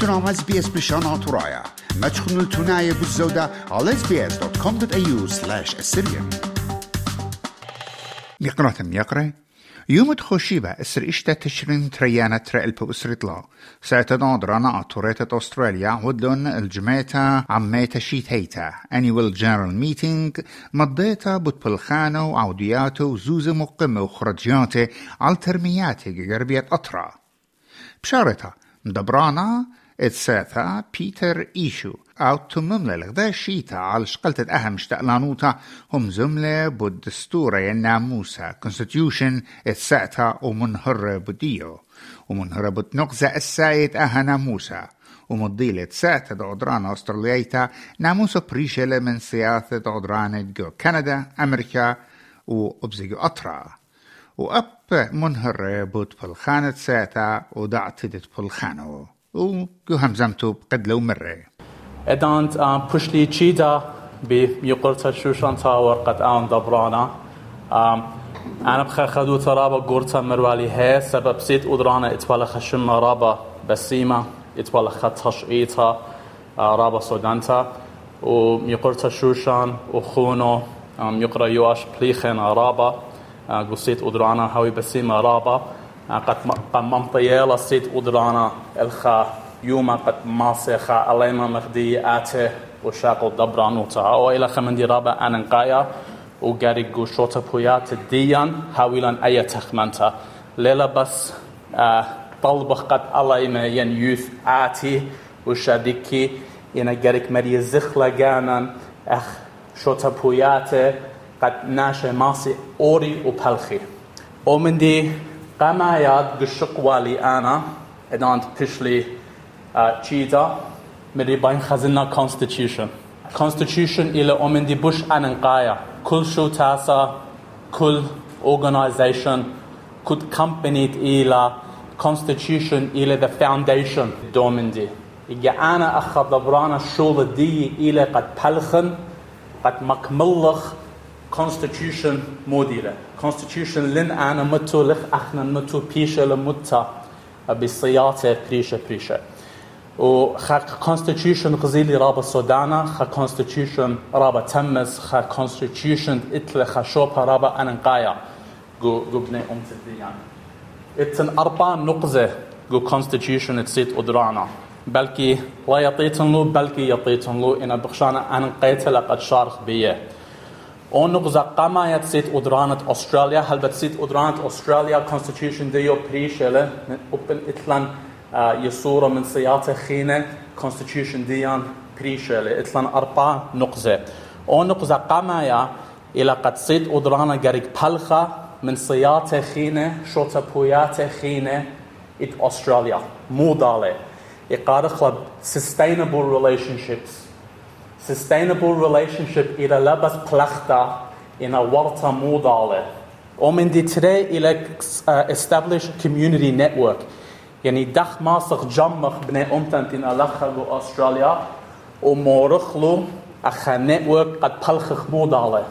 تنام اس بي اس بشان ترايا ما تخنوا التناية بالزودة على sbs.com.au slash assyrian يقرأ يقرأ يوم تخشيبة اسر اشتا تشرين تريانا ترى البوسرت لا ساتدان درانا اتوريتة أستراليا ودلون الجميتا عميتا شيت هيتا annual general meeting مضيتا بتبلخانو وعودياتو وزوزة مقمة وخرجياتي على ترمياتي قربية أطرا. بشارتا دبرانا اتساثا بيتر إيشو أو تمملة لغدا شيتا على شقلت أهم شتقلانوتا هم زملة بالدستورة الناموسة constitution اتساتا ومنهرة بديو ومنهرة بتنقزة السايت أها ناموسة ومضيلة ساعة دودران أسترالياتا ناموسة بريشلة من سياسة دودران جو كندا أمريكا وأبزيجو أطرا وأب منهر بوت بالخانة ساتا ودعتدت بالخانو وجو همزمتو بقد لو مرة. أدانت ام بوشلي تشيدا بيقرتا شوشان تا ورقت اون دبرانا. آم أنا بخا خدو ترابا قرتا مروالي هي سبب سيت ادرانا اتوالا خشم رابا بسيمة اتوالا خطش ايتا رابا سودانتا ويقرتا شوشان وخونو يقرأ يواش بليخن رابا. قصيت ادرانا هاوي بسيمة رابا. قد قمم طيالة سيت ادرانا الخا يوما قد ماسخا أليما مخدي آته وشاقو دبرانوتا أو إلى خمندي رابا أننقايا وقاري شوتا بويات ديان هاويلان أي تخمنتا. ليلا بس آه طلبخ قد أليما ين يوث آتي وشاديكي إنا قاريك مريا زخلا جانا أخ شوتا بويات قد ناشا ماسي أوري وبلخي ومندي قمايات قشق والي أنا ادانت بشلي تشيدا مدي باين خزنا constitution. Constitution إلى أمن دي بوش أننقايا كل شو تاسا كل organization كل company إلى constitution إلى the foundation. دومن دي إجا أنا أخذ دبرانا الشغل دي إلى قد بلخن قد مكملخ constitution موديلة constitution لن أنا متو لخ أخنا متو بيشة لمتا بصياته بريشة بريشة وخا constitution غزيلي رابا سودانا خا constitution رابا تمز خا constitution اتل خا شوبا رابا اننقايا جو جو بني امت الديان اتن أربع نقزة جو constitution اتسيت ادرانا بلكي لا يطيتن له بلكي يطيتن له ان بخشانا اننقيت لقد شارخ بيه نقزة قاما يتسيت ادرانت استراليا هل بتسيت ادرانت استراليا constitution ديو بريشلة اوبن اتلان يصورة من سياطة خينة constitution اتلان أربع نقزة أو نقزة قامايا إلى قد سيد أدرانا غاريك بلخة من سياطة خينة شوتا بوياتة خينة ات أستراليا مو دالة. إقارخ sustainable relationships. Sustainable relationship إلى لبس بلختا إن ورطة مو دالة ومن تري إلى establish community network يعني دخ ماسخ جمخ بني أمتن ألخلو أستراليا ومورخلو أخا نتورك قد بلخخ مودالة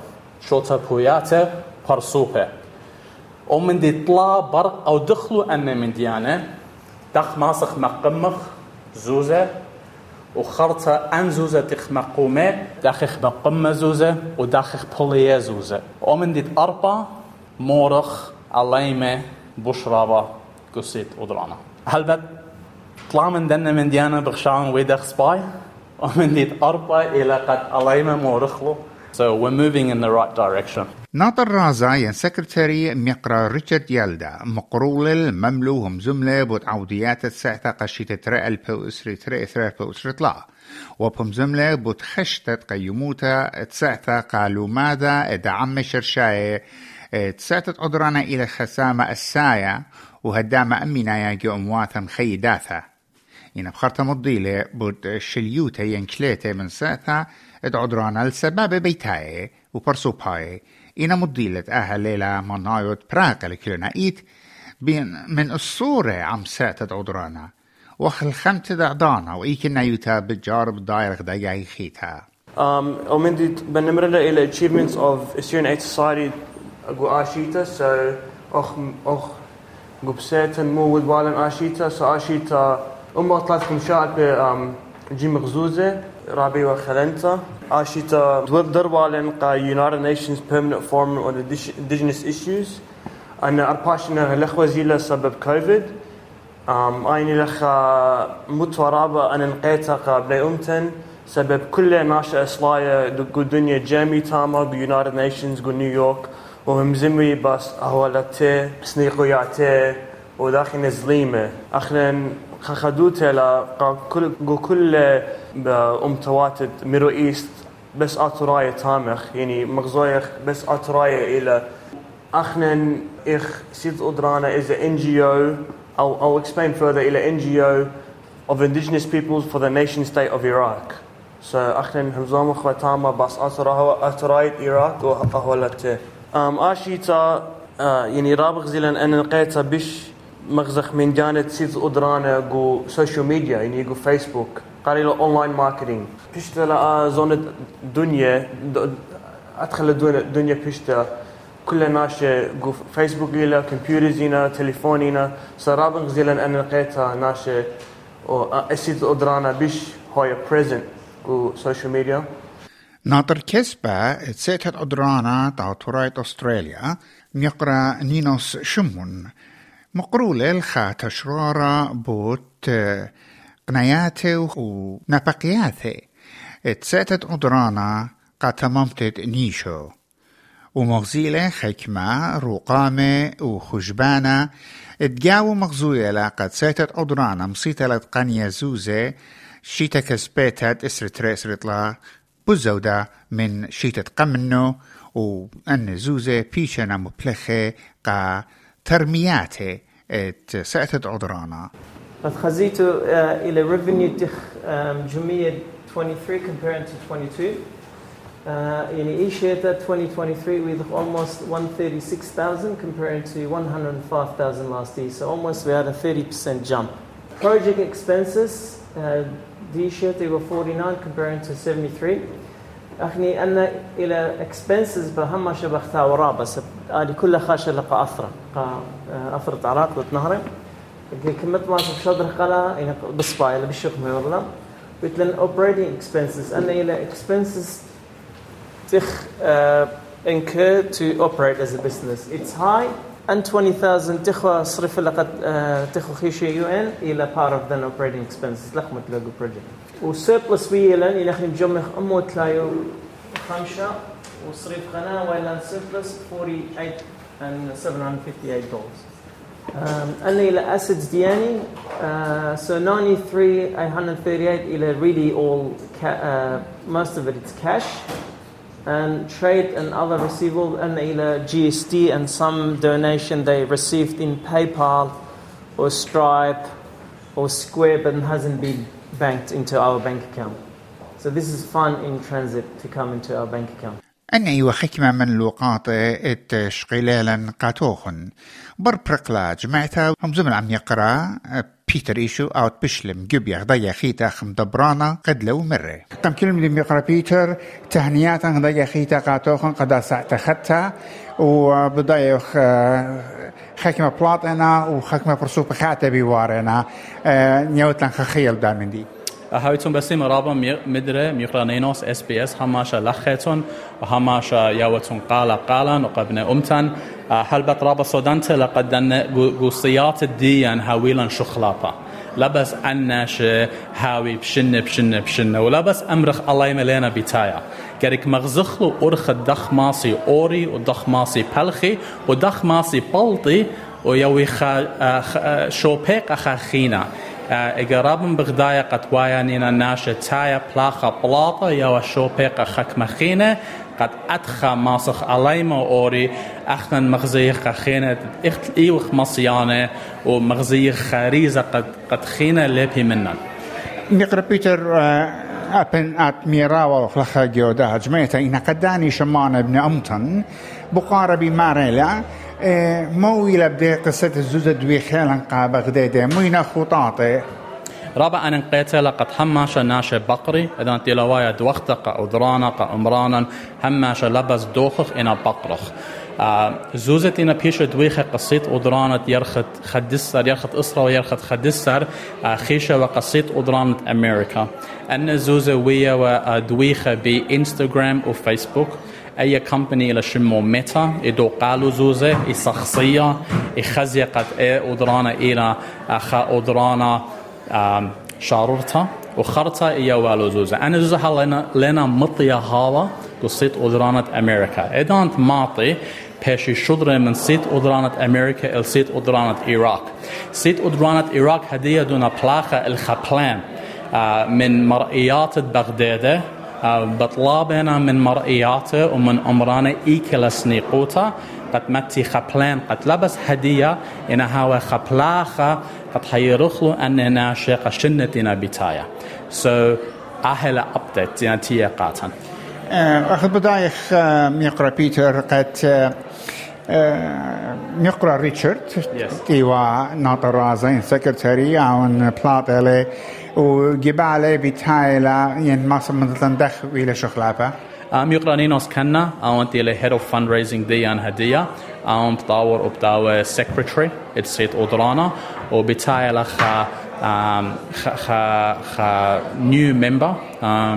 شوتا بوياته برسوبة ومن دي طلا برق أو دخلو أن من ديانة دخ ماسخ مقمخ زوزة وخرطة أن زوزة تخ مقومة داخخ مقمة زوزة وداخخ بولية زوزة. ومن دي أربع مورخ عليمة بشرابة قصيت ودرانا هل بد طلع من دنا من ديانا بخشان ويدخ سباي؟ ومن ديت أربع إلى قد عليما مورخلو So we're moving in the right direction. ناطر رازا سكرتاري مقرأ ريتشارد يالدا مقرول المملو هم زملة بود عوديات الساعة قشيت ترى البو أسري ترى إثرى البو طلع وبهم زملة بود خشتت قيموتا تسعتا قالوا ماذا إدعم شرشاية تسعتت أدرانا إلى خسامة السايا وهدامة أمينا يجي أمواتا خيداثا إن بخرطة مضيلة بود شليوتا ينكليتا من ساتا ادعدرانا السباب بيتاي وبرسوباي إن مضيلة أهل ليلة منايوت براقة لكلنا إيت بين من الصورة عم ساتا ادعدرانا وخل خمت دعدانا وإيكنا يوتا بجارب دايرخ دايا خيتا Um, ومن بنمرنا إلى achievements of Assyrian Aid Society. أقو آشيتا so أخ أخ قبسيتا مو ودوالن آشيتا. so آشيتا أما طلعتكم شاعر جي مغزوزة رابي وخلنتا. آشيتا دربالن قا United Nations Permanent Forum on Indigenous Issues أنا أرباشنا الأخوة زيلا سبب كوفيد أم أيني لخا متورابة أنا نقيتها قبل أمتن سبب كل ناشئ إصلاية دقو دنيا جامي تاما بيونايتد نيشنز قو نيويورك وهم زمي بس أهولتي سنيقو يعتي وداخل نزليمة أخنا خدوته لا كل كل ام تواتد ميرو إيست بس اتراية تامخ يعني مغزويخ بس اتراية إلى. اخنا إخ سيد أدرانا is an NGO I'll, I'll explain further إلى NGO of indigenous peoples for the nation state of Iraq. So اخنا همزوم خواتاما بس اتراية Iraq وهولت أم آشيتا يعني رابغ زيلان أنا لقيتها بش مغزخ من جانت سيز ادرانا جو سوشيال ميديا يعني جو فيسبوك قال له اونلاين ماركتينج بيشتا زون الدنيا ادخل الدنيا بيشتا كل ناشة جو فيسبوك إلى كمبيوتر زينا تليفونينا سرابن زيلا أنا لقيتها ناشة أسيد أدرانا بيش هاي بريزنت جو سوشيال ميديا ناطر كسبة تسيتت أدرانا تاع تورايت أستراليا نقرأ نينوس شمون مقرولة الخات شرارة بوت قناياته ونبقياته تساتت أدرانا قاتممتت نيشو. ومغزيلة خكمة رقامة وخجبانة اتجاو مغزويلة قد ساتت أدرانا مصيتلت قنية زوزة. شيتا كسبيتت إسرت ريسرت لا بزودة من شيتة قمنو. وأن زوزة بيشنا مبلخة قا ترمياته ات ساتت عذرانا خزيتو آه، الى revenue تخ جمية 23 compared to 22 uh, يعني ايش 2023 with almost 136,000 compared to 105,000 last year so almost we had a 30% jump project expenses uh, this year they were 49 compared to 73 اخني ان الى اكسبنسز بهم شبه ورا بس هذه كلها خاشه لقى أثره. قا اثرت عراق وتنهرم كمت ما في شدر قلا يعني بصبا إلى بالشق ما يورلا قلت لن اوبريتنج اكسبنسز ان إلى اكسبنسز تخ incur to operate as a business. It's high and 20,000 تخو صرف لقد تخو خيشي يو إن إلى part of the operating expenses. لقمت لقو project. وسيربلس ويلا إلى خلينا نجمع أمو تلايو خمسة. وصريف قناة ويلا سيربلس 48 and 758 dollars. Um, أنا إلى assets دياني uh, so 93 838 إلى really all uh, most of it it's cash and trade and other receivable and إلى GST and some donation they received in PayPal or Stripe or Square but hasn't been banked into our bank account. So this is fun in transit to come into our bank account. أني وحكمة من لوقاط اتشقيلالا قاتوخن. بر برقلا جمعتا هم زمن عم يقرأ بيتر إيشو أو بشلم جبيا ضيا خيتا خم دبرانا قد لو مرة قم كلمة لم يقرأ بيتر تهنيات ضيا خيتا قاتوخن قد ساعتا خدتا وبضيخ حكمة بلاطنا وحكمة برسوب خاتة بيوارنا نيوتلن خخيل دامن دي رابا مدري ميقرانينوس اس بي اس هماشا لخيتون وهماشا ياوتون قالا وقبنا امتن هل رابا صدنت لقد قوصيات الديان هاويلا شخلاطا لبس عناش هاوي بشنة بشنة بشنة ولبس أمرخ الله يملينا بتايا قريك مغزخلو أرخ الدخ ماسي أوري ودخ ماسي بلخي ودخ ماسي بلطي ويوي خا شوبيق أخا بغدايا قد وايانينا ناشا تايا بلاخا بلاطة يو شوبيق أخك مخينة قد أدخى ماسخ عليما أوري أخنا مغزيخ خينة إخت إيوخ مصيانة ومغزيخ خريزة قد خينة لبي منا نقرأ بيتر أبن أت ميراوة خلخا جيودا جميتا إن قداني شمان ابن أمتن بقاربي ماريلا مو إلى بدي قصة الزوزة دوي خيلا قابا غديدة. مو ينا خطاطي رابع أن قيت لقد هماش ناشا بقري. إذا أنت لوايا دوختق أو ذرانق أمرانا هماش لبس دوخخ إنا بقرخ. زوزتنا بيش دويخة قصيت أدرانة يرخت خدسر يرخت إسرا ويرخت خدسر. خيشة وقصيت أدرانة أمريكا. أن زوزة ويا ودويخة بإنستغرام وفيسبوك أي كومباني إلى شمو ميتا إدو قالو زوزة إي شخصية إي خزيقت إي ادرانا إلى أخا ادرانا شارورتا وخرطة إيا والو زوزة. أنا زوزة لنا لنا مطية هالا قصيت أدرانة أمريكا. إذا أنت معطي بيشي شدرة من سيت أدرانة أمريكا إل سيت أدرانة إيراق سيت أدرانة إيراق هدية دون بلاخة الخبلان من مرئيات بغداد بطلابنا من مرئياته ومن أمرانه إيكلا سنيقوتا قد متي خبلان قد لبس هدية إن هوا خبلاخة قد حيرخلو أن ناشق شنتنا بتايا so أهلا أبدت تيا قاتن. أخذ بدايخ ميقرا بيتر قد ميقرا ريتشارد تيوا ناطر رازين سكرتاري أو بلاط إلي وجبالي بتايلا ين مصر من تندخ إلى شغلابة آم يقرأ نينوس كنا اونت إلى هيد اوف فند ريزنج دي ان هدية. آم بتاور وبتاور سكرتري اتسيت اودرانا وبتايلا خا خ خ نيو ممبر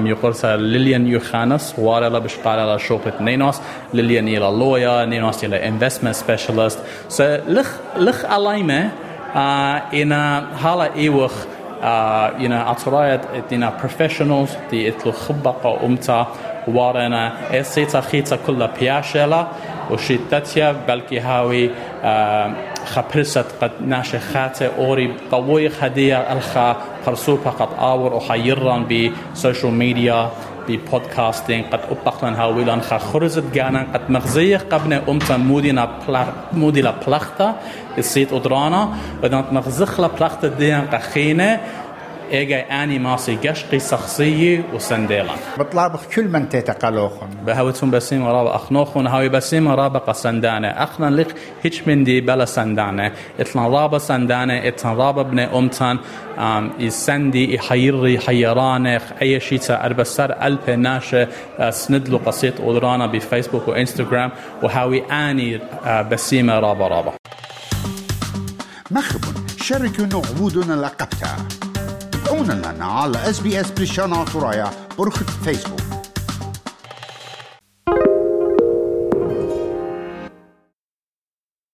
يقرص ليليان يوخانس وارلا بشقال على شوبة نينوس. ليليان إلى لويا نينوس إلى investment specialist. So لخ لخ ألايمة إن هلا إيوخ you know أطرايد إتنا professionals دي إتلو خبقة أمتا وارنا إسيتا خيتا كلها بياشلا وشيتاتيا بلكي هاوي خبرست قد ناشي خاتي أوري قوي خدية ألخا برسوبة قد آور وحيران بسوشيال ميديا ببودكاستين قد أبقلن هاويلان خا خرزت جانا قد مغزية قبنا أمتا مودينا موديلا بلختا السيت أدرانا وإذا مغزخلا بلختا ديان قخينة ايجا اني ماسي قشقي شخصية وسنديلا بطلابخ كل من تتقلوخن بهوتون بسيم رابا اخنوخون هاوي بسيم رابا قسندانة اخنا لك هيش من دي بلا سندانة اتلان رابا سندانة اتلان رابا بن امتان يسندي يحيري يحيرانخ اي شيء اربسر الب ناشة سندلو قصيت اودرانا بفيسبوك وانستغرام وهاوي اني بسيمة رابا رابا مخبون شاركوا نعبودنا لقبتها تابعونا لنا على اس بي اس بريشانا ترايا برخة فيسبوك